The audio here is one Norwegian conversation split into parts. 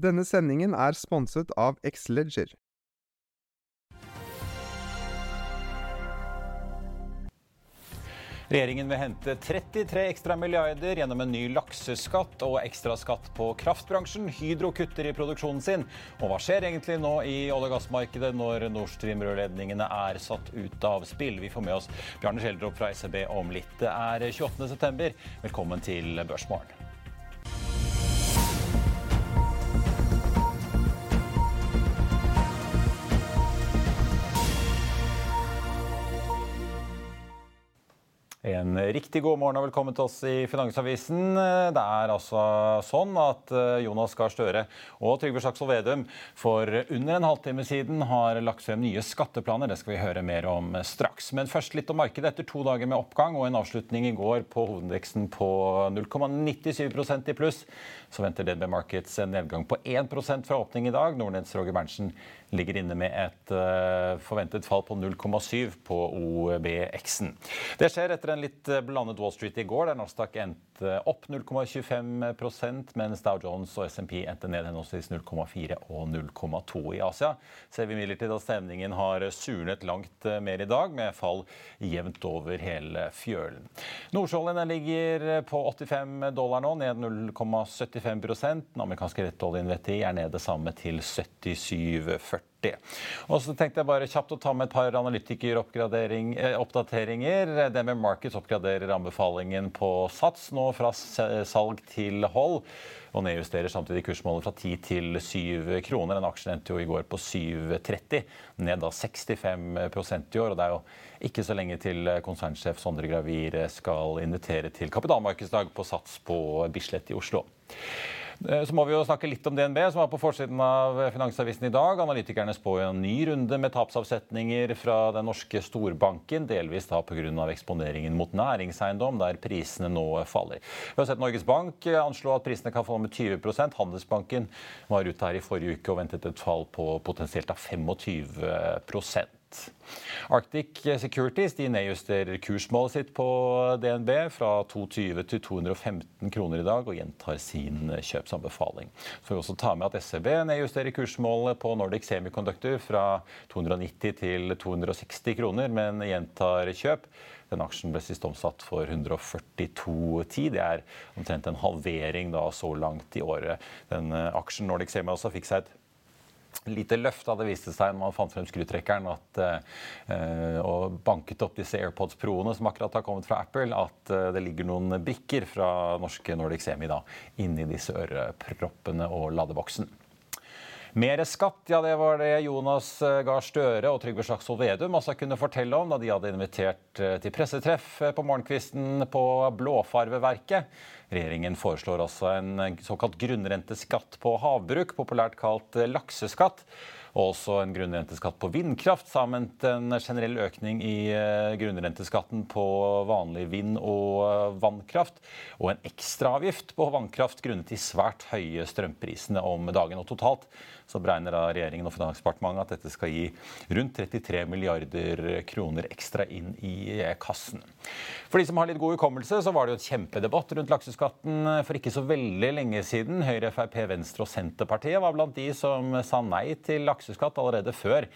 Denne sendingen er sponset av Xleger. Regjeringen vil hente 33 ekstra milliarder gjennom en ny lakseskatt og ekstraskatt på kraftbransjen. Hydro kutter i produksjonen sin. Og hva skjer egentlig nå i olje- og gassmarkedet når Nord Stream-rørledningene er satt ut av spill? Vi får med oss Bjarne Schjelderup fra SEB om litt. Det er 28.9. Velkommen til Børsmorgen. En riktig god morgen og velkommen til oss i Finansavisen. Det er altså sånn at eh, Jonas Gahr Støre og Trygve Slagsvold Vedum for under en halvtime siden har lagt frem nye skatteplaner. Det skal vi høre mer om straks. Men først litt om markedet. Etter to dager med oppgang og en avslutning i går på hovedindeksen på 0,97% i pluss, så venter DNB Markets en nedgang på 1 fra åpning i dag. Nordnetts Roger Berntsen ligger inne med et uh, forventet fall på 0,7 på OBX-en. Det skjer etter en litt eh, blandet Wall Street i går, der Nasdaq endte opp 0,25% mens Dow Jones og SMP endte ned henholdsvis 0,4 og 0,2 i Asia. Ser vi imidlertid at stemningen har surnet langt eh, mer i dag, med fall jevnt over hele fjølen. Nordsjøoljen ligger på 85 dollar nå, ned 0,75 Den amerikanske rettoljen VTI er ned det samme til 77,40. Og så tenkte jeg bare kjapt å ta med et par analytikeroppdateringer. Det med Markets oppgraderer anbefalingen på Sats nå fra salg til hold. Og nedjusterer samtidig kursmålet fra 10 til 7 kroner. Den aksjen endte jo i går på 7,30, ned da 65% i år. Og det er jo ikke så lenge til konsernsjef Sondre Gravir skal invitere til kapitalmarkedsdag på Sats på Bislett i Oslo. Eh, så må vi jo snakke litt om DNB, som var på forsiden av Finansavisen i dag. Analytikerne spår en ny runde med tapsavsetninger fra den norske storbanken, delvis da pga. eksponeringen mot næringseiendom, der prisene nå faller. Vi har sett Norges Bank anslå at prisene kan falle med 20% Handelsbanken var ute her i forrige uke og ventet et fall på potensielt av 25 Arctic Securities de nedjusterer kursmålet sitt på DNB fra 220 til 215 kroner i dag og gjentar sin kjøpsanbefaling. Så får vi også ta med at SEB nedjusterer kursmålet på Nordic Semiconductor fra 290 til 260 kroner, men gjentar kjøp. Den aksjen ble sist omsatt for 142,10. Det er omtrent en halvering da så langt i året. Den aksjen Nordic Semi også fikk seg et lite løft hadde vist seg når man fant frem skrutrekkeren at, uh, og banket opp disse AirPods Pro-ene som akkurat har kommet fra Apple, at uh, det ligger noen brikker fra norske Nordic Semi da, inni disse øreproppene og ladeboksen. Mer skatt, ja det var det Jonas eh, Gahr Støre og Trygve Slagsvold Vedum også kunne fortelle om da de hadde invitert til pressetreff på morgenkvisten på Blåfarveverket. Regjeringen foreslår også en såkalt grunnrenteskatt på havbruk, populært kalt lakseskatt. Og også en grunnrenteskatt på vindkraft, sammen en generell økning i eh, grunnrenteskatten på vanlig vind- og eh, vannkraft. Og en ekstraavgift på vannkraft grunnet de svært høye strømprisene om dagen. Og totalt så beregner da regjeringen og Finansdepartementet at dette skal gi rundt 33 milliarder kroner ekstra inn i kassen. For de som har litt god hukommelse, så var det jo et kjempedebatt rundt lakseskatten for ikke så veldig lenge siden. Høyre, Frp, Venstre og Senterpartiet var blant de som sa nei til lakseskatt allerede før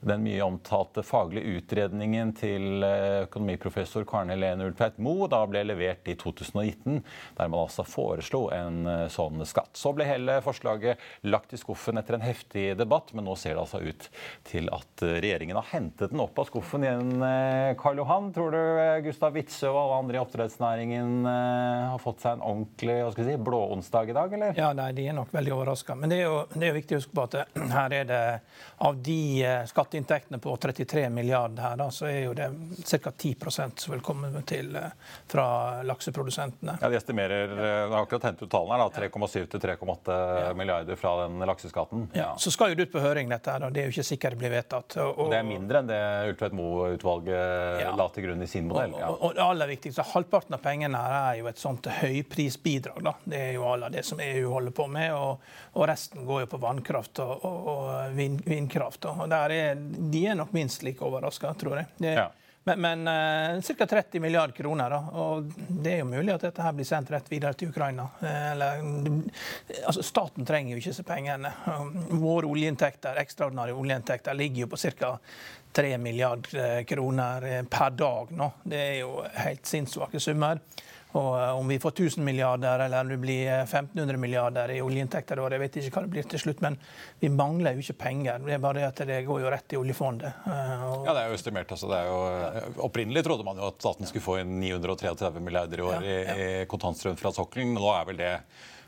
den mye omtalte faglige utredningen til eh, økonomiprofessor Karen Helene Ultveit Moe da ble levert i 2019, der man altså foreslo en eh, sånn skatt. Så ble hele forslaget lagt i skuffen etter en heftig debatt, men nå ser det altså ut til at eh, regjeringen har hentet den opp av skuffen igjen. Karl Johan, tror du Gustav Witzøe og alle andre i oppdrettsnæringen har fått seg en ordentlig hva skal si, blåonsdag i dag, eller? Ja, nei, de er nok veldig overraska. Men det er, jo, det er jo viktig å huske på at her er det av de skatt skatteinntektene på 33 milliarder her, da, så er jo det ca. 10 som vil komme til eh, fra lakseprodusentene. Ja, De estimerer eh, har akkurat hentet ut tallene her, 3,7 til 3,8 ja. milliarder fra den lakseskatten. Ja, Så skal jo det ut på høring, dette her, og det er jo ikke sikkert det blir vedtatt. Og, og det er mindre enn det Ultveit Moe-utvalget ja. la til grunn i sin modell. Ja. Og, og, det aller viktigste, halvparten av pengene her er jo et sånt høyprisbidrag. da. Det er jo alle det som EU holder på med, og, og resten går jo på vannkraft og, og vind, vindkraft. Og der er de er nok minst like overraska, tror jeg. Det, ja. Men, men uh, ca. 30 milliarder kroner. Da. Og det er jo mulig at dette her blir sendt rett videre til Ukraina. Eh, eller, altså, staten trenger jo ikke disse pengene. Våre oljeinntekter, ekstraordinære oljeinntekter ligger jo på ca. 3 milliarder kroner per dag nå. Det er jo helt sinnssvake summer. Og eh, om vi får 1000 milliarder eller det blir 1500 eh, milliarder i oljeinntekter, jeg vet ikke hva det blir til slutt, men vi mangler jo ikke penger. Det er bare at det går jo rett i oljefondet. Og... ja, det er jo estimert. Altså, det er jo, opprinnelig trodde man jo at staten skulle få inn 933 milliarder i år ja. i kontantstrøm fra sokkelen. Nå er vel det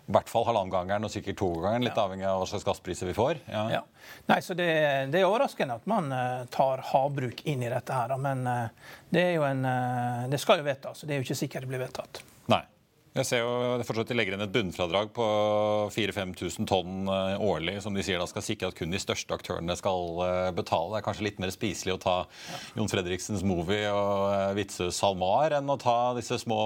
i hvert fall halvannengangeren og sikkert togangeren, litt ja. avhengig av hva slags gasspriser vi får. Ja. Ja. Nei, så det, det, er overraskende at man uh, tar havbruk inn i dette her. Men uh, det, jo en, uh, det skal jo vedtas. Det er jo ikke sikkert det blir vedtatt. Jeg ser jo fortsatt De legger inn et bunnfradrag på 4000-5000 tonn eh, årlig, som de sier da skal sikre at kun de største aktørene skal eh, betale. Det er kanskje litt mer spiselig å ta Jon Fredriksens Movie og Vitsø SalMar enn å ta disse små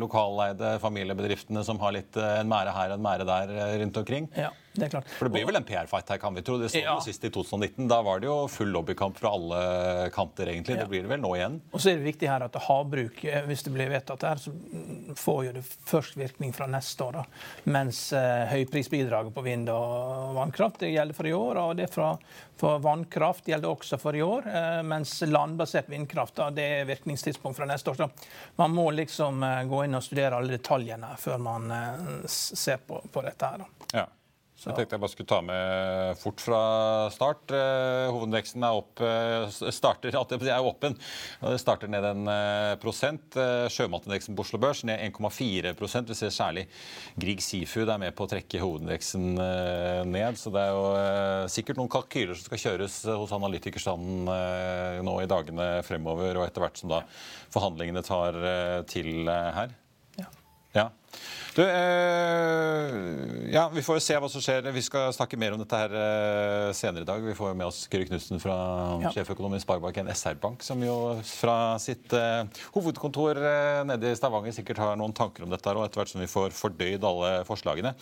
lokaleide familiebedriftene som har litt en mære her og en mære der rundt omkring. Ja det er klart. For det blir vel en PR-fight her, kan vi tro. Det så ja. jo sist i 2019. Da var det jo full lobbykamp fra alle kanter, egentlig. Ja. Det blir det vel nå igjen. Og så er det viktig her at havbruk, eh, hvis det blir vedtatt her, så får jo det først virkning fra neste år. da. Mens eh, høyprisbidraget på vind og vannkraft det gjelder for i år. Og det fra, for vannkraft gjelder også for i år. Eh, mens landbasert vindkraft da, det er virkningstidspunkt fra neste år. Så man må liksom eh, gå inn og studere alle detaljene før man ser på, på dette her. da. Ja. Så. Jeg tenkte jeg bare skulle ta med fort fra start. Eh, hovedveksten er opp, eh, starter, er åpen. Det starter ned en eh, prosent. Sjømatindeksen på Oslo Børs ned 1,4% Vi ser særlig Grieg Seafood er med på å trekke hovedveksten ned. Så det er jo sikkert noen kalkyler som skal kjøres hos analytikerstanden nå i dagene fremover, og etter hvert som da forhandlingene tar til her. Ja. Du, eh, ja, Vi får jo se hva som skjer. Vi skal snakke mer om dette her eh, senere i dag. Vi får med oss Kyrre Knutsen fra ja. sjeføkonom i Sparebanken SR-Bank, som jo fra sitt eh, hovedkontor nede i Stavanger sikkert har noen tanker om dette, her, og etter hvert som vi får fordøyd alle forslagene.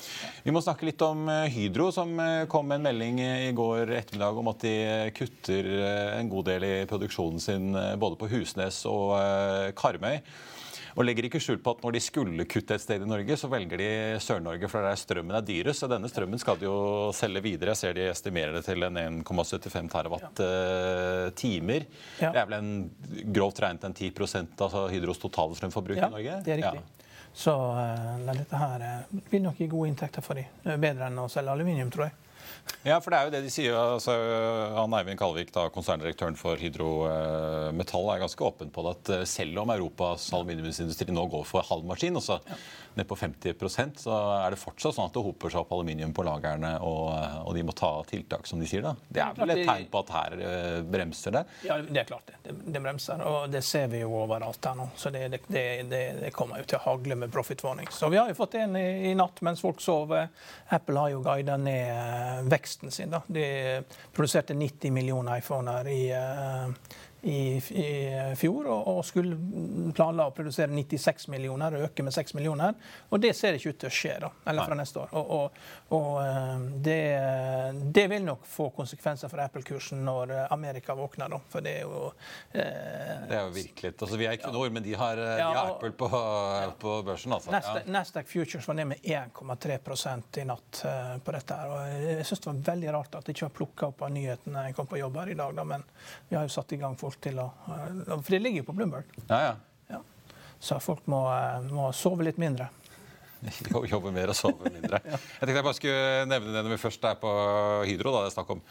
Vi må snakke litt om Hydro, som kom med en melding i går ettermiddag om at de kutter en god del i produksjonen sin både på Husnes og Karmøy. Og legger ikke skjul på at når de skulle kutte et sted i Norge, så velger de Sør-Norge, for der strømmen er dyrest. Så denne strømmen skal de jo selge videre. Jeg ser de estimerer det til en 1,75 terawatt-timer. Ja. Det er vel en grovt regnet en 10 altså Hydros totale strømforbruk ja, i Norge? Det er riktig. Ja. Så uh, dette her uh, vil nok gi gode inntekter for dem. Bedre enn å selge aluminium, tror jeg. Ja, for det er jo det de sier. Altså, han Eivind Kalvik, da, konserndirektøren for Hydro eh, Metall, er ganske åpen på det at eh, selv om Europas aluminiumsindustri nå går for halv maskin, altså ja. ned på 50% så er det fortsatt sånn at det hoper seg opp aluminium på lagrene, og, og, de må ta tiltak, som de sier. da. Det er vel et tegn på at her eh, bremser det? Ja, det er klart det. Det, det bremser, og det ser vi jo overalt her nå. Så det, det, det kommer jo til å hagle med profit warning. Så vi har jo fått en i, i natt mens folk sover. Apple har jo guida ned veksten sin. Da. De produserte 90 millioner iPhoner i, uh, i, i fjor, og, og, skulle planla å produsere 96 millioner, øke med 6 millioner. Og det ser ikke ut til å skje da, eller fra neste år. Og, og, og eh, det, det, vil nok få konsekvenser for Apple-kursen når Amerika våkner. Da, for det er jo eh, Det er jo virkelig altså, Vi er ikke noe, men de har, de har Apple på, på børsen, altså. Nasdaq, Nasdaq Futures var ned med 1,3% i natt uh, på dette. her, og Jeg syns det var veldig rart at de ikke var plukka opp av nyhetene jeg kom på jobb her i dag, da, men vi har jo satt i gang folk til å uh, For det ligger jo på Bloomberg. Ja, ja. ja. Så folk må, uh, må sove litt mindre. Jobbe mer og sove mindre. Jeg tenkte jeg bare skulle nevne det når vi først er på Hydro. da, det er snakk om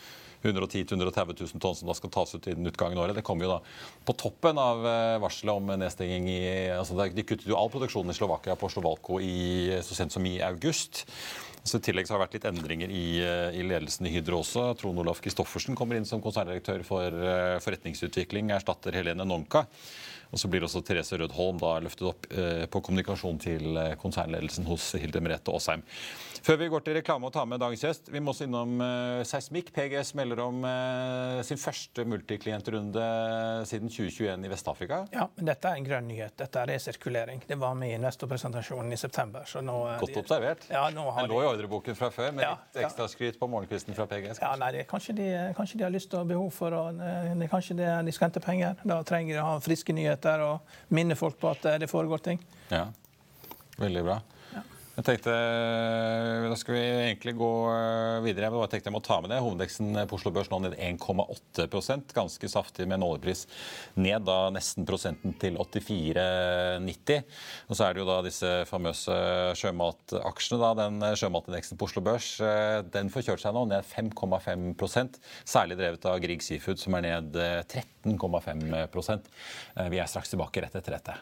110 000-130 000 tonn som da skal tas ut innen utgangen av året. Det kommer jo da på toppen av varselet om nedstenging i altså De kuttet jo all produksjon i Slovakia på Slovalko i, så sent som i august. Så I tillegg så har det vært litt endringer i, eh, i ledelsen i Hydro også. Trond Olaf Kristoffersen kommer inn som konserndirektør for uh, forretningsutvikling, erstatter Helene Nonka. Og så blir også Therese Rødholm da løftet opp uh, på kommunikasjon til konsernledelsen hos Hilde Merete Aasheim. Før vi går til reklame og tar med dagens gjest, vi må også innom uh, seismikk. PGS melder om sin første multiklientrunde siden 2021 i Vest-Afrika. Ja, men dette er en grønn nyhet. Dette er resirkulering. Det var med i investorpresentasjonen i september. Så nå, Godt observert. Ja, nå har Den lå i ordreboken fra før, med ja, litt ekstraskryt på morgenkvisten fra PGS. Kanskje? Ja, nei, det, kanskje, de, kanskje, de, har lyst og behov for å Kanskje de, de skal hente penger. Da trenger de å ha friske nyheter og minne folk på at det foregår ting. Ja, veldig bra. Jeg tenkte, Da skal vi egentlig gå eh, videre. Jeg tenkte jeg må ta med det. Hovedveksten på Oslo Børs nå ned 1,8% Ganske saftig med en oljepris ned da nesten prosenten til 84,90. Og så er det jo da disse famøse sjømataksjene. da, Den sjømatindeksen på Oslo Børs eh, den får seg nå ned 5,5% Særlig drevet av Grieg Seafood, som er ned 13,5 eh, Vi er straks tilbake rett etter dette.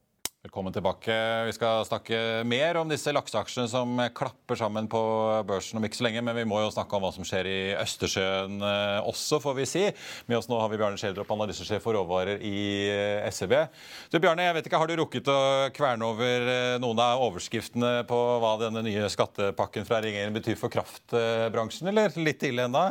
Velkommen tilbake. Vi skal snakke mer om disse lakseaksjene som klapper sammen på børsen om ikke så lenge, men vi må jo snakke om hva som skjer i Østersjøen eh, også, får vi si. Med oss nå har vi Bjarne Schjelderup, analysesjef for råvarer i eh, SEB. Du Bjarne, jeg vet ikke, Har du rukket å kverne over eh, noen av overskriftene på hva denne nye skattepakken fra regjeringen betyr for kraftbransjen, eller litt ille ennå?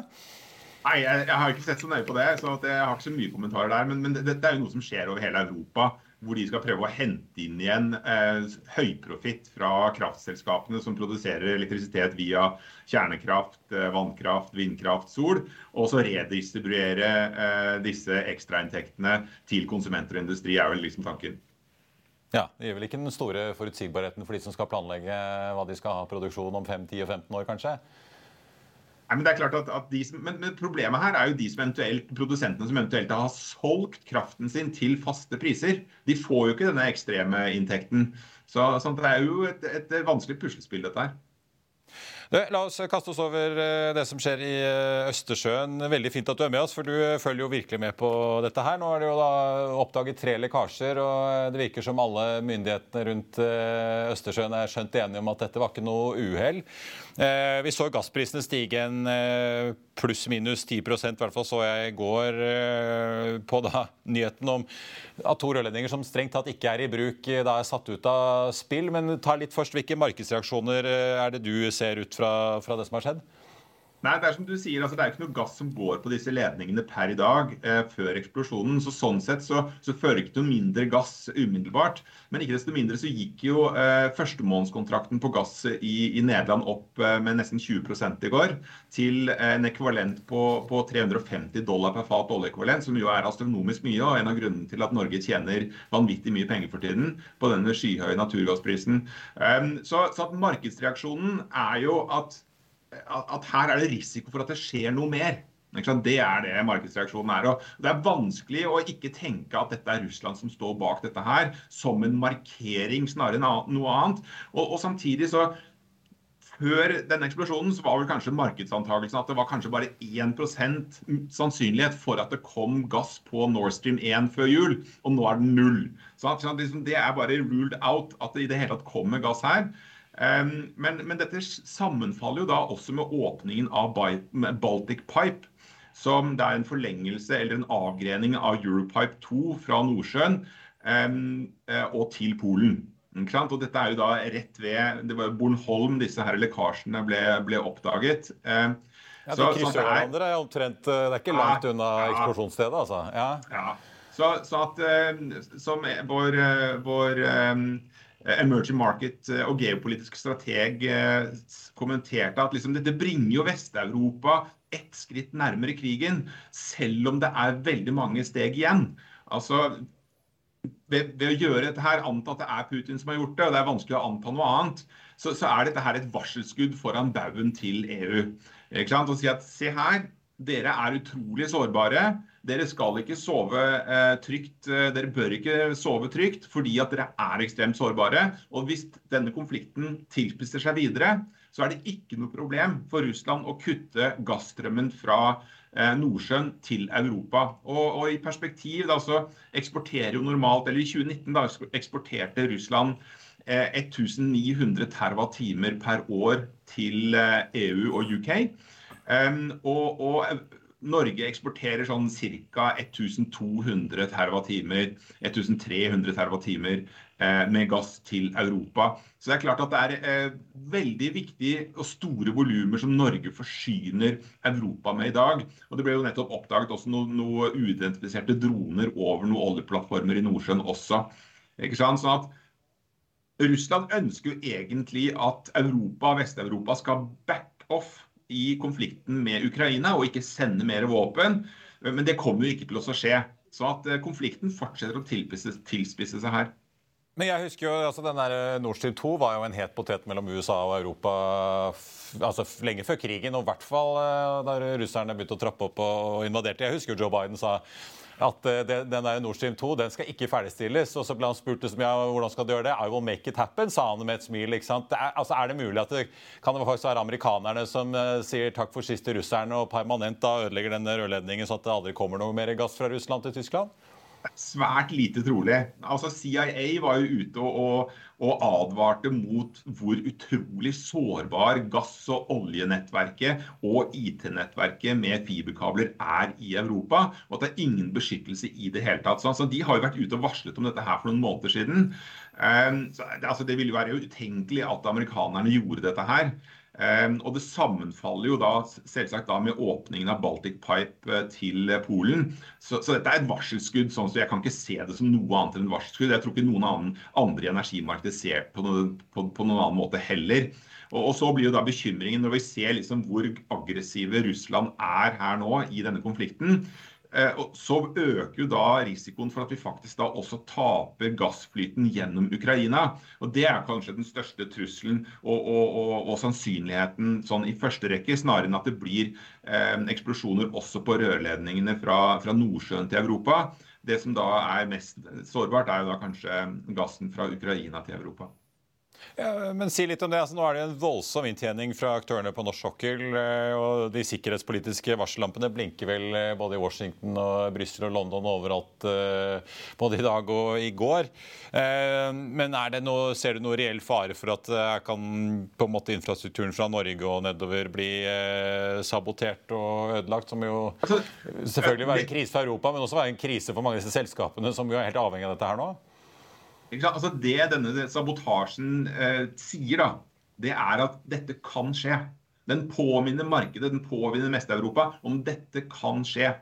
Nei, jeg, har ikke sett så nøye på det, så jeg har ikke så mye kommentarer der. Men, men dette det er jo noe som skjer over hele Europa hvor de skal prøve å hente inn igjen eh, høyprofitt fra kraftselskapene som produserer elektrisitet via kjernekraft, eh, vannkraft, vindkraft, sol, og så redistribuere eh, disse ekstrainntektene til konsumenter og industri, er vel liksom tanken. Ja, Det gir vel ikke den store forutsigbarheten for de som skal planlegge hva de skal ha produksjon om 5, 10 og 15 år, kanskje? Nei, men det er klart at, at de som, men, men, Problemet her er jo de som eventuelt, produsentene som eventuelt har solgt kraften sin til faste priser. De får jo ikke denne ekstreme inntekten. Så, så det er jo et, et vanskelig puslespill, dette her. La oss kaste oss over eh, det som skjer i eh, Østersjøen. Veldig fint at du er med oss, for du eh, følger jo virkelig med på dette her. Nå er det jo da oppdaget tre lekkasjer, og det virker som alle myndighetene rundt Østersjøen er skjønt enige om at dette var ikke noe uhell. Vi så gassprisene stige en pluss-minus 10% i hvert fall så jeg i går på da nyheten om at to rørledninger som strengt tatt ikke er i bruk, da er satt ut av spill. Men ta litt først, hvilke markedsreaksjoner er det du ser ut fra, fra det som har skjedd? Nei, Det er som du sier, altså det er ikke noe gass som går på disse ledningene per i dag eh, før eksplosjonen. så Sånn sett så, så fører ikke noe mindre gass umiddelbart. Men ikke desto mindre så gikk jo eh, førstemånedskontrakten på gass i, i Nederland opp eh, med nesten 20 i går. Til eh, en ekvivalent på, på, 350 dollar per fat oljeekvivalent, som jo er astronomisk mye. Og en av grunnene til at Norge tjener vanvittig mye penger for tiden på denne skyhøye naturgassprisen. Um, så, så at markedsreaksjonen er jo at at her er det risiko for at det skjer noe mer. Det er det markedsreaksjonen er. og Det er vanskelig å ikke tenke at dette er Russland som står bak dette her, som en markering snarere enn noe annet. Og, og samtidig så før denne eksplosjonen så var vel kanskje markedsantakelsen at det var kanskje bare 1 sannsynlighet for at det kom gass på Nord Stream 1 før jul, og nå er det null. Så liksom, Det er bare ruled out at det i det hele tatt kommer gass her. Men, men, dette sammenfaller jo da også med åpningen av Baltic Pipe, som det er en forlengelse eller en avgrening av Europipe 2 fra Nordsjøen um, og til Polen. Og dette er jo da rett ved det var Bornholm disse her lekkasjene ble, ble oppdaget. Eh, ja, De krysser hverandre. Er omtrent, eh, det er ikke langt unna ja, eksplosjonsstedet, altså. Ja. ja. Så, så, at eh, som vår, vår emerging market og geopolitisk strateg kommenterte at liksom, dette bringer jo Vest-Europa ett skritt nærmere krigen, selv om det er veldig mange steg igjen. Altså, ved, ved, å gjøre dette her, anta at det er Putin som har gjort det, og det er vanskelig å anta noe annet, så, så er dette her et varselskudd foran baugen til EU. Ikke sant? Og si at se her, dere er utrolig sårbare. Dere skal ikke sove eh, trygt. Eh, dere bør ikke sove trygt fordi at dere er ekstremt sårbare. Og hvis denne konflikten tilspisser seg videre, så er det ikke noe problem for Russland å kutte gassstrømmen fra Eh, Nordsjøen til Europa. Og, og, i perspektiv da, så eksporterer jo normalt, eller I 2019 da, eksporterte Russland eh, 1900 TWh per år til EU og UK. Um, og, og, Norge eksporterer sånn ca. 1200 TWh, 1300 TWh Eh, med gass til Europa. Så det er klart at det er eh, veldig viktig og store volumer som Norge forsyner Europa med i dag. Og Det ble jo nettopp oppdaget også noen noe uidentifiserte droner over noen oljeplattformer i Nordsjøen også. Ikke sant? Sånn at Russland ønsker jo egentlig at Europa, Vest-Europa skal back off i konflikten med Ukraina og ikke sende mer våpen. Men det kommer jo ikke til å skje. Så at eh, konflikten fortsetter å tilspisse, tilspisse seg her. Men jeg husker jo, altså den der eh, Nord Stream 2 var jo en het potet mellom USA og Europa altså lenge før krigen. Og i hvert fall eh, da russerne begynte å trappe opp og invaderte. Jeg husker jo Joe Biden sa at eh, den der Nord Stream 2 den skal ikke ferdigstilles. Og så ble han spurt liksom, ja, hvordan skal du gjøre det. I will make it happen, sa han med et smil. ikke sant? Er, altså, er det mulig at det kan det faktisk være amerikanerne som uh, sier takk for sist til russerne og permanent da ødelegger den rørledningen så at det aldri kommer noe mer gass fra Russland til Tyskland? Svært lite trolig. Altså CIA var jo ute og, og, advarte mot hvor utrolig sårbar gass- og oljenettverket og IT-nettverket med fiberkabler er i Europa. Og at det er ingen beskyttelse i det hele tatt. Så altså, De har jo vært ute og varslet om dette her for noen måneder siden. Um, så, altså, det ville jo være utenkelig at amerikanerne gjorde dette her. Ehm, og Det sammenfaller jo da selvsagt da med åpningen av Baltic Pipe eh, til Polen. Så, så, dette er et varselskudd. sånn så Jeg kan ikke se det som noe annet enn et varselskudd. Jeg tror ikke noen annen, andre i energimarkedet ser på, noe, på, på noen annen måte heller. Og, og, Så blir jo da bekymringen når vi ser liksom hvor aggressive Russland er her nå i denne konflikten. Eh, så øker jo da risikoen for at vi faktisk da også taper gassflyten gjennom Ukraina. Og Det er kanskje den største trusselen og, og, og, og sannsynligheten sånn i første rekke, snarere enn at det blir eh, eksplosjoner også på rørledningene fra, fra Nordsjøen til Europa. Det som da er mest sårbart, er jo da kanskje gassen fra Ukraina til Europa. Ja, men si litt om det. Altså, nå er det en voldsom inntjening fra aktørene på norsk sokkel. Eh, og De sikkerhetspolitiske varsellampene blinker vel eh, både i Washington, og Brussel og London overalt eh, både i dag og i går. Men noe, ser du noe reell fare for at kan måte infrastrukturen fra Norge og nedover bli sabotert og ødelagt? Som jo selvfølgelig selvfølgelig være en krise for Europa, men også være en krise for mange av disse selskapene som jo er helt avhengig av dette her nå? Altså Det denne sabotasjen eh, sier, da, det er at dette kan skje. Den påminner markedet, den påminner Mest-Europa om dette kan skje.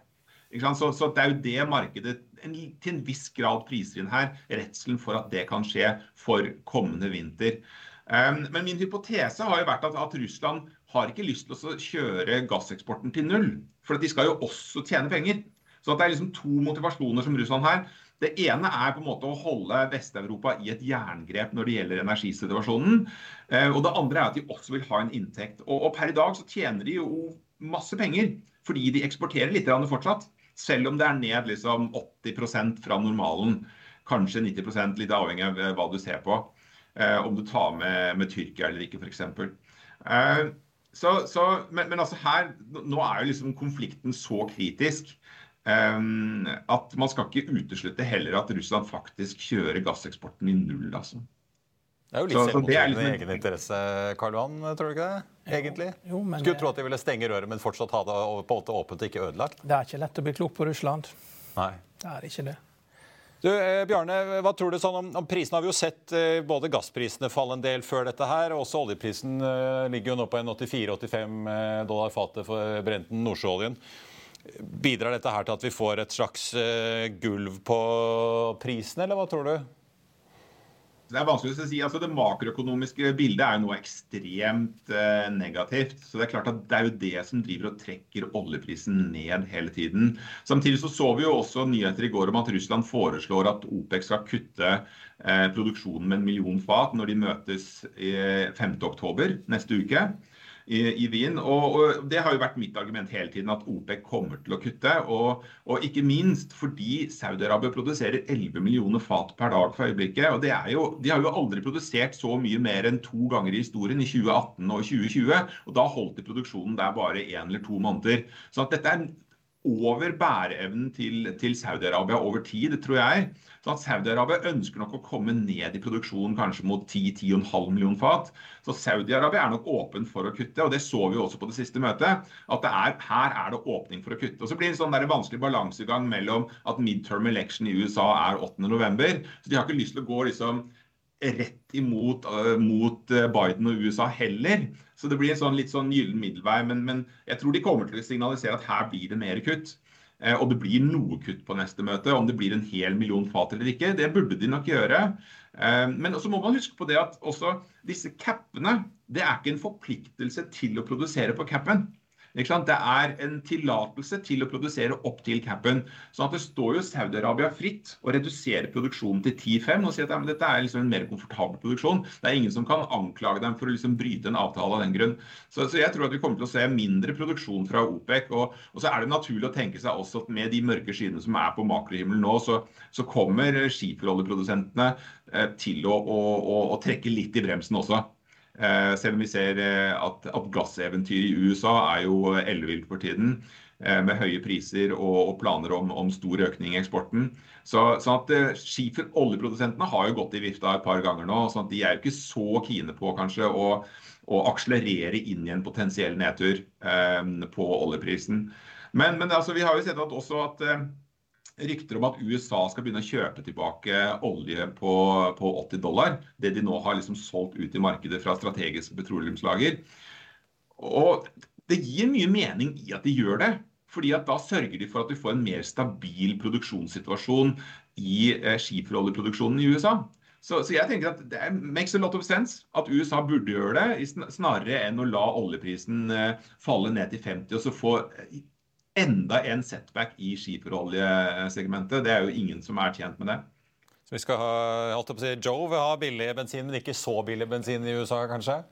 Så, så, det er jo det markedet en, til en viss grad priser inn her. Redselen for at det kan skje for kommende vinter. Um, men min hypotese har jo vært at, at, Russland har ikke lyst til å kjøre gasseksporten til null. For de skal jo også tjene penger. Så det er liksom to motivasjoner som Russland har. Det ene er på en måte å holde Vest-Europa i et jerngrep når det gjelder energisituasjonen. Eh, og det andre er at de også vil ha en inntekt. Og, per i dag så tjener de jo masse penger fordi de eksporterer litt fortsatt. Selv om det er ned liksom 80% fra normalen. Kanskje 90% litt avhengig av hva du ser på. Eh, om du tar med, med Tyrkia eller ikke, f.eks. Så, men, men, altså her, nå er jo liksom konflikten så kritisk at man skal ikke uteslutte heller at Russland faktisk kjører gasseksporten i null. altså. Det er jo litt selvmotsigende liksom... egen interesse, Karl Johan, tror du ikke det? Egentlig? Jo, men... Skulle tro at de ville stenge røret, men fortsatt ha det på en måte åpent og ikke ødelagt? Det er ikke lett å bli klok på Russland. Nei. Det er ikke det. Du, eh, Bjarne, hva tror du sånn om, om prisene? har vi jo sett eh, både gassprisene falle en del før dette her, og også oljeprisen eh, ligger jo nå på en 84-85 eh, dollar fatet for brenten nordsjøoljen. Bidrar dette her til at vi får et slags eh, gulv på prisen, eller hva tror du? Det er vanskelig å si. Altså, det makroøkonomiske bildet er jo nå ekstremt eh, negativt. Så Det er klart at det er jo det som driver og trekker oljeprisen ned hele tiden. Samtidig så, så vi jo også nyheter i går om at Russland foreslår at OPEC skal kutte eh, produksjonen med en million fat når de møtes eh, 5.10 neste uke i, i Wien. Og, og, Det har jo vært mitt argument hele tiden, at OPEC kommer til å kutte. Og, og ikke minst fordi Saudi-Arabia produserer 11 millioner fat per dag for øyeblikket. og jo, De har jo aldri produsert så mye mer enn to ganger i historien, i 2018 og 2020. og Da holdt de produksjonen der bare én eller to måneder. Så at dette er over bæreevnen til, til Saudi-Arabia over tid, tror jeg. Så at Saudi-Arabia ønsker nok å komme ned i produksjonen kanskje mot 10-10,5 millioner fat. Så Saudi-Arabia er nok åpen for å kutte, og det så vi også på det siste møtet. At er, her er det åpning for å kutte. Og Så blir det en sånn der vanskelig balansegang mellom at midterm election i USA er 8.11. Så de har ikke lyst til å gå liksom rett imot uh, mot uh, Biden og USA heller. Så det blir en sånn litt sånn gyllen middelvei. Men, men, jeg tror de kommer til å signalisere at her blir det mer kutt. Uh, og det blir noe kutt på neste møte. Om det blir en hel million fat eller ikke, det burde de nok gjøre. Men så må man huske på det at også disse capene, det er ikke en forpliktelse til å produsere på capen. Det er en tillatelse til å produsere opp til capen. Sånn at det står jo Saudi-Arabia fritt å redusere produksjonen til 10-5 og si at ja, dette er liksom en mer komfortabel produksjon. Det er ingen som kan anklage dem for å liksom bryte en avtale av den grunn. Så, så, jeg tror at vi kommer til å se mindre produksjon fra OPEC. Og, og, så er det naturlig å tenke seg også at med de mørke skyene som er på makrohimmelen nå, så, så kommer skiferoljeprodusentene eh, til å, å, å, å trekke litt i bremsen også. Eh, selv om vi ser eh, at, at gasseventyret i USA er jo ellevilt for tiden. Eh, med høye priser og, planer om, om, stor økning i eksporten. Så, sånn at skifer, Oljeprodusentene har jo gått i vifta et par ganger nå. sånn at De er jo ikke så kine på kanskje å, å akselerere inn i en potensiell nedtur eh, på oljeprisen. Men, men altså, vi har jo sett at også at rykter om at USA skal begynne å kjøpe tilbake olje på, på 80 dollar. Det de nå har liksom solgt ut i markedet fra strategiske petroleumslager. Og det gir mye mening i at de gjør det. fordi at da sørger de for at du får en mer stabil produksjonssituasjon i eh, skiferoljeproduksjonen i USA. Så, så, jeg tenker at det makes a lot of sense at USA burde gjøre det, snarere enn å la oljeprisen eh, falle ned til 50 og så få enda en setback i skiferoljesegmentet. Det er jo ingen som er tjent med det. Så vi skal ha, holdt på å si, Joe vil ha billig bensin, men ikke så billig bensin i USA, kanskje?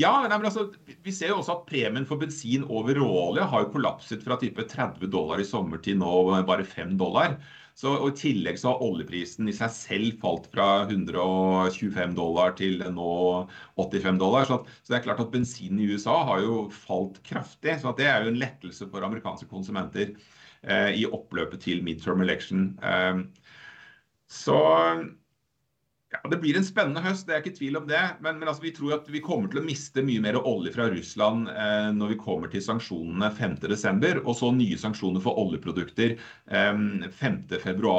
Ja, nei, men altså, Vi ser jo også at premien for bensin over råolje har jo kollapset fra type 30 dollar i sommer til nå bare 5 dollar. Så, og I tillegg så har oljeprisen i seg selv falt fra 125 dollar til nå 85 dollar. Så, at, så det er klart at bensinen i USA har jo falt kraftig. Så det er jo en lettelse for amerikanske konsumenter eh, i oppløpet til midterm election. Eh, så ja, Det blir en spennende høst, det er ikke tvil om det. Men, men altså, vi tror at vi kommer til å miste mye mer olje fra Russland eh, når vi kommer til sanksjonene 5.12. Og så nye sanksjoner for oljeprodukter eh, 5.2.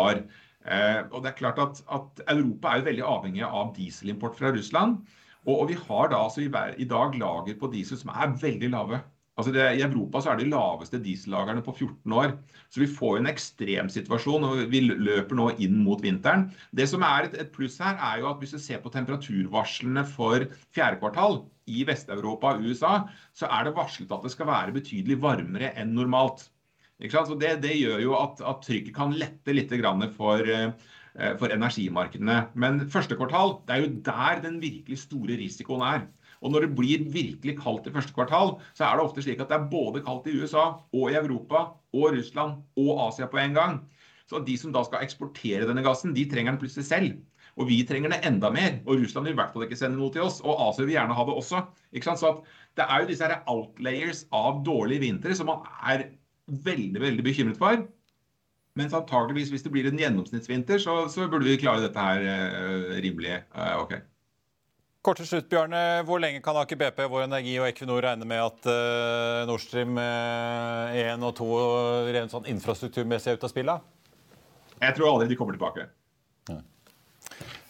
Eh, og det er klart at, at, Europa er jo veldig avhengig av dieselimport fra Russland. Og, og vi har da altså i, i dag lager på diesel som er veldig lave. Altså det, I Europa så er de laveste diesellagrene på 14 år. Så vi får en ekstrem situasjon, og vi løper nå inn mot vinteren. Det som er et, et pluss her, er jo at hvis du ser på temperaturvarslene for fjerde kvartal i Vest-Europa og USA, så er det varslet at det skal være betydelig varmere enn normalt. Så det, det, gjør jo at, at, trykket kan lette litt for, eh, for energimarkedene. Men første kvartal, det er jo der den virkelig store risikoen er. Og når det blir virkelig kaldt i første kvartal, så er det ofte slik at det er både kaldt i USA og i Europa og Russland og Asia på en gang. Så de som da skal eksportere denne gassen, de trenger den plutselig selv. Og vi trenger det enda mer. Og Russland vil i hvert fall ikke sende noe til oss. Og Asia vil gjerne ha det også. Så det er jo disse her outlayers av dårlige vintre som man er veldig, veldig bekymret for. Mens antageligvis hvis det blir en gjennomsnittsvinter, så, så burde vi klare dette her uh, rimelig uh, OK. Kort til slutt, Bjarne. Hvor lenge kan Aker BP, Vår Energi og Equinor regne med at uh, Nord Stream 1 og 2 rent sånn infrastrukturmessig er ute av spillet? Jeg tror aldri de kommer tilbake. Ja.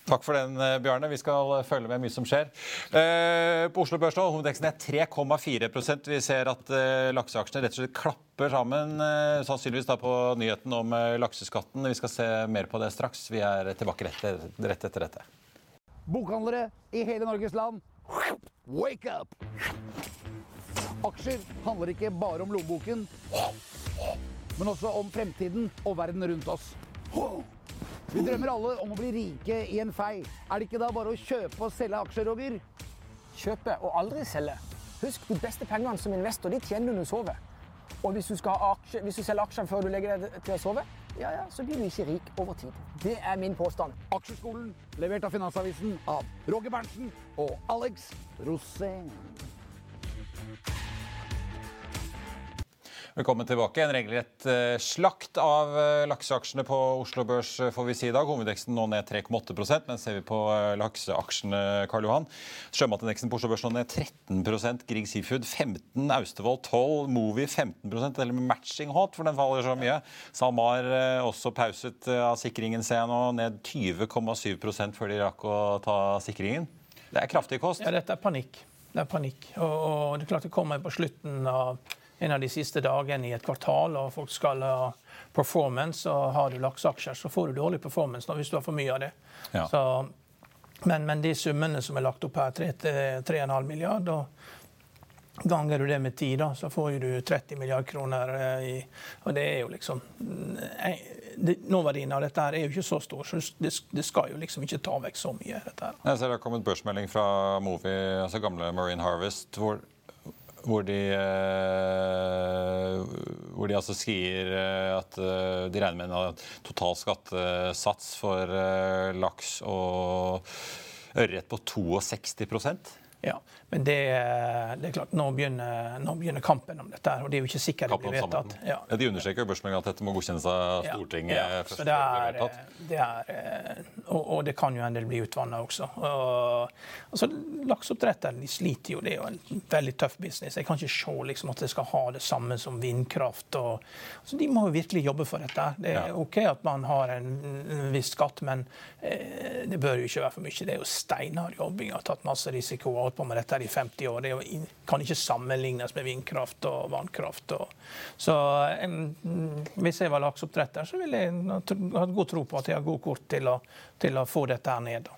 Takk for den, Bjarne. Vi skal følge med mye som skjer. Eh, på Oslo Børs nå, hovedeksten er 3,4% Vi ser at eh, lakseaksjene rett og slett klapper sammen, eh, sannsynligvis da på nyheten om lakseskatten. Vi skal se mer på det straks. Vi er tilbake rett, rett etter dette. Bokhandlere i hele Norges land, wake up! Aksjer handler ikke bare om lommeboken, men også om fremtiden og verden rundt oss. Vi drømmer alle om å bli rike i en fei. Er det ikke da bare å kjøpe og selge aksjer, Roger? Kjøpe og aldri selge. Husk, de beste pengene som investor de tjener du når du sover. Og hvis du, aksje, hvis du selger aksjer før du legger deg til å sove, ja, ja, så blir du ikke rik over tid. Det er min påstand. Aksjeskolen, levert av Finansavisen av Roger Berntsen og Alex Rosén. Velkommen tilbake. En regelrett eh, slakt av eh, lakseaksjene på Oslo Børs eh, får vi si i dag. Hovedindeksen nå ned 3,8% men ser vi på lakseaksjene Karl Johan. Sjømatindeksen på Oslo Børs nå ned 13% Grieg Seafood 15 Austevoll 12 Movi 15% eller Matching Hot, for den faller så mye. SalMar også pauset av sikringen, ser jeg nå. Ned 20,7 før de rakk å ta sikringen. Det er kraftig kost. Ja, dette er panikk. Det er panikk. Og, og det er klart det kommer på slutten av en av de siste dagene i et kvartal, og folk skal ha performance, og har du lakseaksjer, så får du dårlig performance hvis du har for mye av det. Ja. Så, men, men, de summene som er lagt opp her, 3,5 milliard, og ganger du det med 10, da, så får du 30 milliarder kroner. Eh, I, og det er jo liksom eh, Nåverdien av dette her er jo ikke så stor, så det, det, skal jo liksom ikke ta vekk så mye. dette her. Jeg ser Det har kommet børsmelding fra Movi, altså gamle Marine Harvest, hvor hvor de, eh, hvor de altså sier eh, at eh, de regner med en total skattesats for laks og ørret på 62. Ja, men det, det, er klart, nå begynner, nå begynner, kampen om dette. og det er jo ikke sikkert det blir vedtatt. Ja. Ja, de understreker jo børsmeldinga at dette må godkjennes av Stortinget. Ja, ja. Så det er, det er, eh, og, og, det kan jo en del bli utvanna også. Og, altså, Lakseoppdretterne sliter jo, det er jo en veldig tøff business. Jeg kan ikke se liksom, at det skal ha det samme som vindkraft. Og, altså, de må jo virkelig jobbe for dette. Det er OK at man har en, en viss skatt, men eh, det bør jo ikke være for mye. Det er jo steinhard jobbing. Har tatt masse risiko. og holdt på med dette i 50 år. Det kan ikke sammenlignes med vindkraft og vannkraft. Så hvis jeg var lakseoppdretter, så ville jeg hatt god tro på at jeg har god kort til å, til å få dette her ned.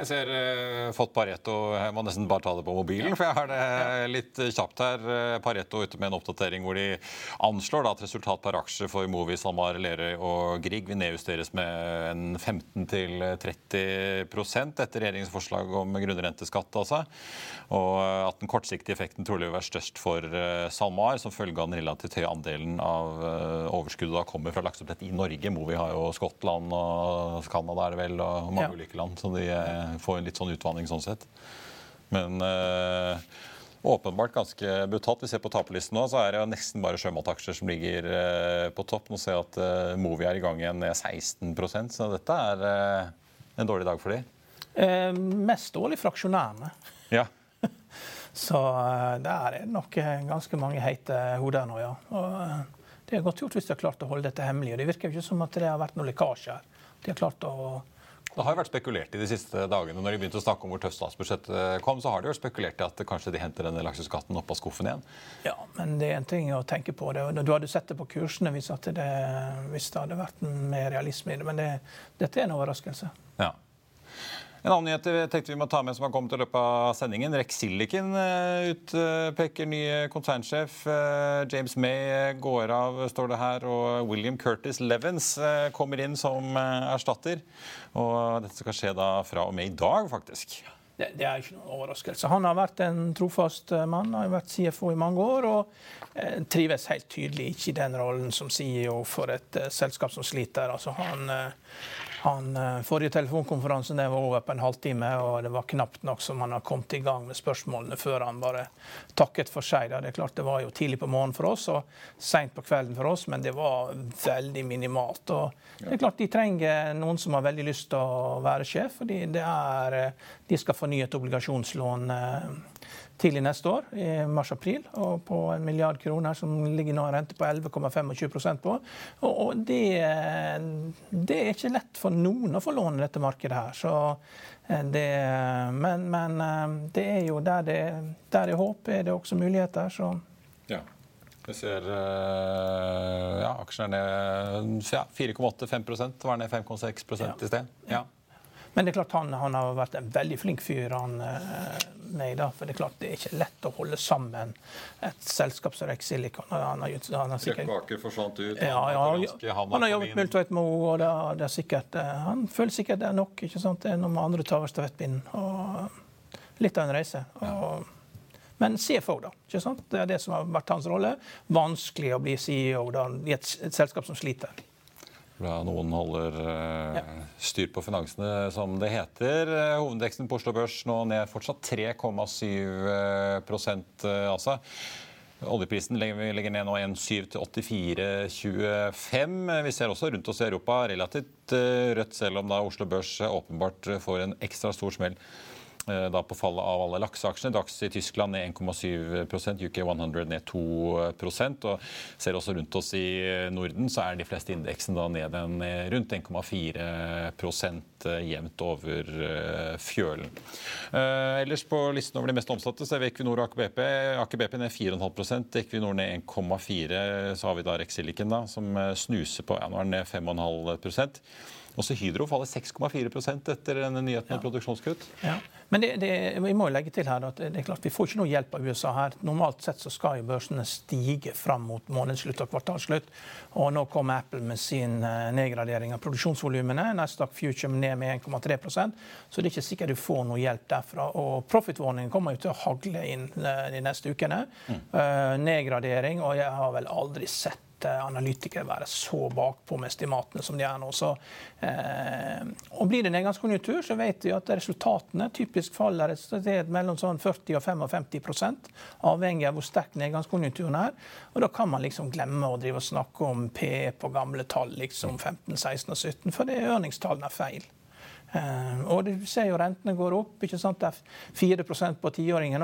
Jeg ser uh, fått Pareto. Jeg må nesten bare ta det på mobilen, for jeg har det litt kjapt her. Eh, Pareto ute med en oppdatering hvor de anslår da, at resultat per aksje for Movi, SalMar, Lerøy og Grieg vil nedjusteres med en 15-30 etter regjeringens forslag om grunnrenteskatt. Altså. Og at den kortsiktige effekten trolig vil være størst for uh, SalMar, som følge av den relativt høye andelen av uh, overskuddet da kommer fra lakseoppdrett i Norge. Movi har jo Skottland og Canada er det vel, og mange ja. ulike land. som de Eh, få en litt sånn utvanning sånn sett. Men øh, åpenbart ganske brutalt. Vi ser på taperlisten nå, så er det jo nesten bare sjømataksjer som ligger øh, på topp. Nå ser jeg at øh, Movi er i gang igjen ned 16% så dette er en dårlig dag for dem. Eh, mest dårlig fraksjonærene. Ja. så der er det nok ganske mange heite hoder nå, ja. Og, det er godt gjort hvis de har klart å holde dette hemmelig. og Det virker jo ikke som at det har vært noe lekkasje her. De har klart å det har jo vært spekulert i de siste dagene. Når de begynte å snakke om hvor tøft statsbudsjettet kom, så har de jo spekulert i at kanskje de henter denne lakseskatten opp av skuffen igjen. Ja, men det er en ting å tenke på. det. Du hadde sett det på kursene hvis, det, hvis det hadde vært mer realisme i det. Men det, dette er en overraskelse. Ja. En annen nyhet vi tenkte vi må ta med som har kommet i løpet av sendingen. Rex Silicon eh, utpeker ny konsernsjef. Eh, James May går av, står det her. Og William Curtis Levens eh, kommer inn som erstatter. Og dette skal skje da fra og med i dag, faktisk. Det, det, er ikke noen overraskelse. Han har vært en trofast mann, har vært CFO i mange år. Og eh, trives helt tydelig ikke i den rollen som CEO for et eh, selskap som sliter. Altså han... Eh, Han, eh, forrige telefonkonferanse det var over på en halvtime, og det var knapt nok som han har kommet i gang med spørsmålene før han bare takket for seg. Det er klart det var jo tidlig på morgenen for oss og seint på kvelden for oss, men det var veldig minimalt. og det er klart De trenger noen som har veldig lyst til å være sjef, fordi det er, eh, de skal fornye et obligasjonslån tidlig neste år, i mars-april, og på en milliard kroner, som ligger nå en rente på 11,25% på. Og, det, det, er ikke lett for noen å få låne dette markedet her. Så eh, det, men, men, eh, det er jo der det, der er håp, er det også muligheter. Så. Ja. Vi ser uh, ja, aksjene er ned ja, 4,8-5 var ned 5,6 ja. i sted. Ja. Men det er klart han, han, har vært en veldig flink fyr. han meg. da, for Det er klart det er ikke lett å holde sammen et selskap som Rex Silicon. Han har, han har sikkert, Baker forsvant ut. Ja, ja, han, han har jobbet med Ultveit Moe, og det, det, er sikkert, eh, han føler sikkert det er nok. ikke sant? Det er noe med andre tar over stafettpinnen. Litt av en reise. Og, men CFO, da. ikke sant? Det er det som har vært hans rolle. Vanskelig å bli CEO da, i et, et selskap som sliter. Bra noen holder uh, ja. styr på finansene, som det heter. Uh, hovedveksten på Oslo Børs nå ned fortsatt 3,7 uh, altså. Oljeprisen legger, ned nå 1,7 til 84,25. Vi ser også rundt oss i Europa relativt rødt, selv om da Oslo Børs åpenbart får en ekstra stor smell Eh, da på fallet av alle lakseaksjene. DAX i Tyskland ned 1,7 UK 100 ned 2 og Ser også rundt oss i Norden, så er de fleste indeksene ned en, rundt 1,4 eh, jevnt over uh, fjølen. Ellers på listen over de mest omsatte så er vi Equinor og Aker BP. Aker BP ned 4,5% Equinor ned 1,4 Så har vi da Rexilicen da, som snuser på ja, nå er den ned 5,5 også Hydro faller 6,4% etter denne nyheten om produksjonskutt. Ja. Men det, det, vi må jo legge til her at det er klart vi får ikke noe hjelp av USA her. Normalt sett så skal jo børsene stige fram mot månedsslutt og kvartalsslutt. Og nå kommer Apple med sin eh, nedgradering av produksjonsvolumene. Nasdaq Future ned med 1,3% så det er ikke sikkert du får noe hjelp derfra. Og profit-warningen kommer jo til å hagle inn eh, de neste ukene. Mm. Uh, nedgradering, og jeg har vel aldri sett analytikere være så bakpå med estimatene som de er nå. Så, eh, og Blir det nedgangskonjunktur, så vet vi at resultatene typisk faller et mellom sånn 40 og 55 avhengig av hvor sterk nedgangskonjunkturen er. Og Da kan man liksom glemme å drive og snakke om P på gamle tall, liksom 15, 16 og 17, for det ørningstallene er feil. Uh, og du ser jo rentene går opp. ikke sant? Det er 4 på tiåringen.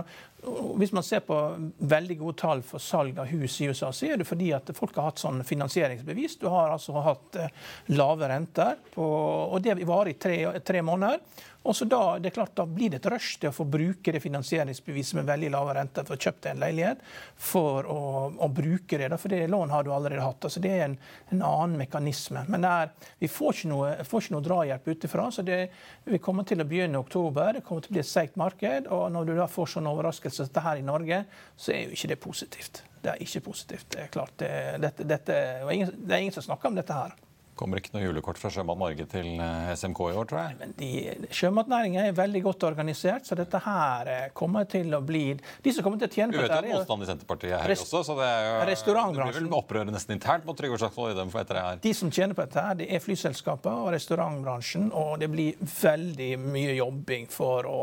Hvis man ser på veldig gode tall for salg av hus i USA, så er det fordi at folk har hatt sånn finansieringsbevis. Du har altså hatt uh, lave renter, på, og det varer i tre, tre måneder. Og så da, det er klart, da blir det et rush til å få bruke det finansieringsbeviset med veldig lave renter for å kjøpe en leilighet, for å, å bruke det. For det lån har du allerede hatt. altså Det er en, en annen mekanisme. Men der, vi får ikke noe, får ikke noe drahjelp utenfra. så det, Vi kommer til å begynne i oktober. Det kommer til å bli et seigt marked. Og når du da får sånn overraskelse dette her i Norge, så er jo ikke det positivt. Det er ikke positivt. Det er klart. Det, dette, dette, det er ingen som snakker om dette her. Kommer ikke noe julekort fra Sjømat Norge til eh, SMK i år, tror jeg. Men de, Sjømatnæringen er veldig godt organisert, så dette her eh, kommer til å bli De som kommer til å tjene på dette Du vet jo motstanden i Senterpartiet er her også, så det er jo restaurantbransjen. Det blir vel opprøret nesten internt mot Trygve Slagsvold Vedum etter det her. De som tjener på dette her, det er flyselskapet og restaurantbransjen, og det blir veldig mye jobbing for å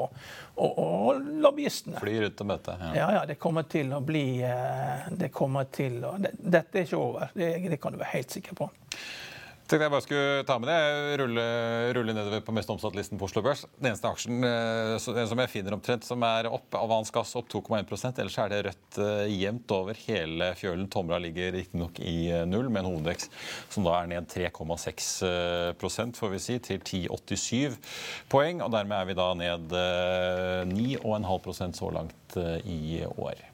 og, og lobbyistene. Fly rundt og møte. Ja. ja. ja, det kommer til å bli eh, Det kommer til å det, Dette er ikke over, det, det kan du være helt sikker på. Tenkte jeg bare skulle ta med det. Rulle, rulle nedover på mest omsatt-listen på Oslo Børs. Den eneste aksjen den som jeg finner omtrent som er opp, Avans Gass opp 2,1% Ellers er det rødt eh, jevnt over hele fjølen. Tomra ligger riktignok i eh, null, med en hovedvekst som da er ned 3,6% får vi si, til 10,87 poeng. Og dermed er vi da ned 9,5% så langt i år.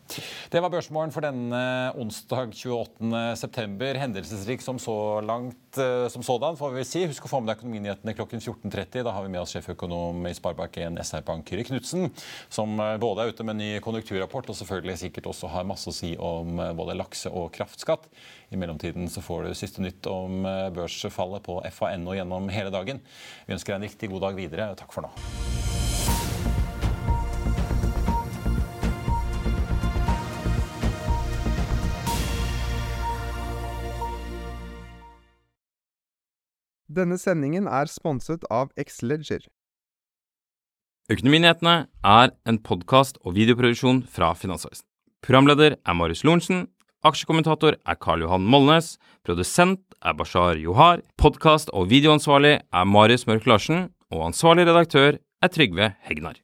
Det var børsmålen for denne onsdag 28.9. Hendelsesrik som så langt eh, som sådan, får vi si. Husk å få med deg økonominyhetene klokken 14.30. Da har vi med oss sjeføkonom i Sparebank1 SR-Bank Kyrre Knutsen, som eh, både er ute med en ny konjunkturrapport og selvfølgelig sikkert også har masse å si om eh, både lakse- og kraftskatt. I mellomtiden så får du siste nytt om børsfallet på fa.no gjennom hele dagen. Vi ønsker deg en riktig god dag videre. Takk for nå. Denne sendingen er sponset av Xleger. Økonominyhetene er en podkast og videoproduksjon fra Finansavisen. Programleder er Marius Lorentzen. Aksjekommentator er Karl Johan Molnes. Produsent er Bashar Johar. Podkast- og videoansvarlig er Marius Mørk Larsen. Og ansvarlig redaktør er Trygve Hegnar.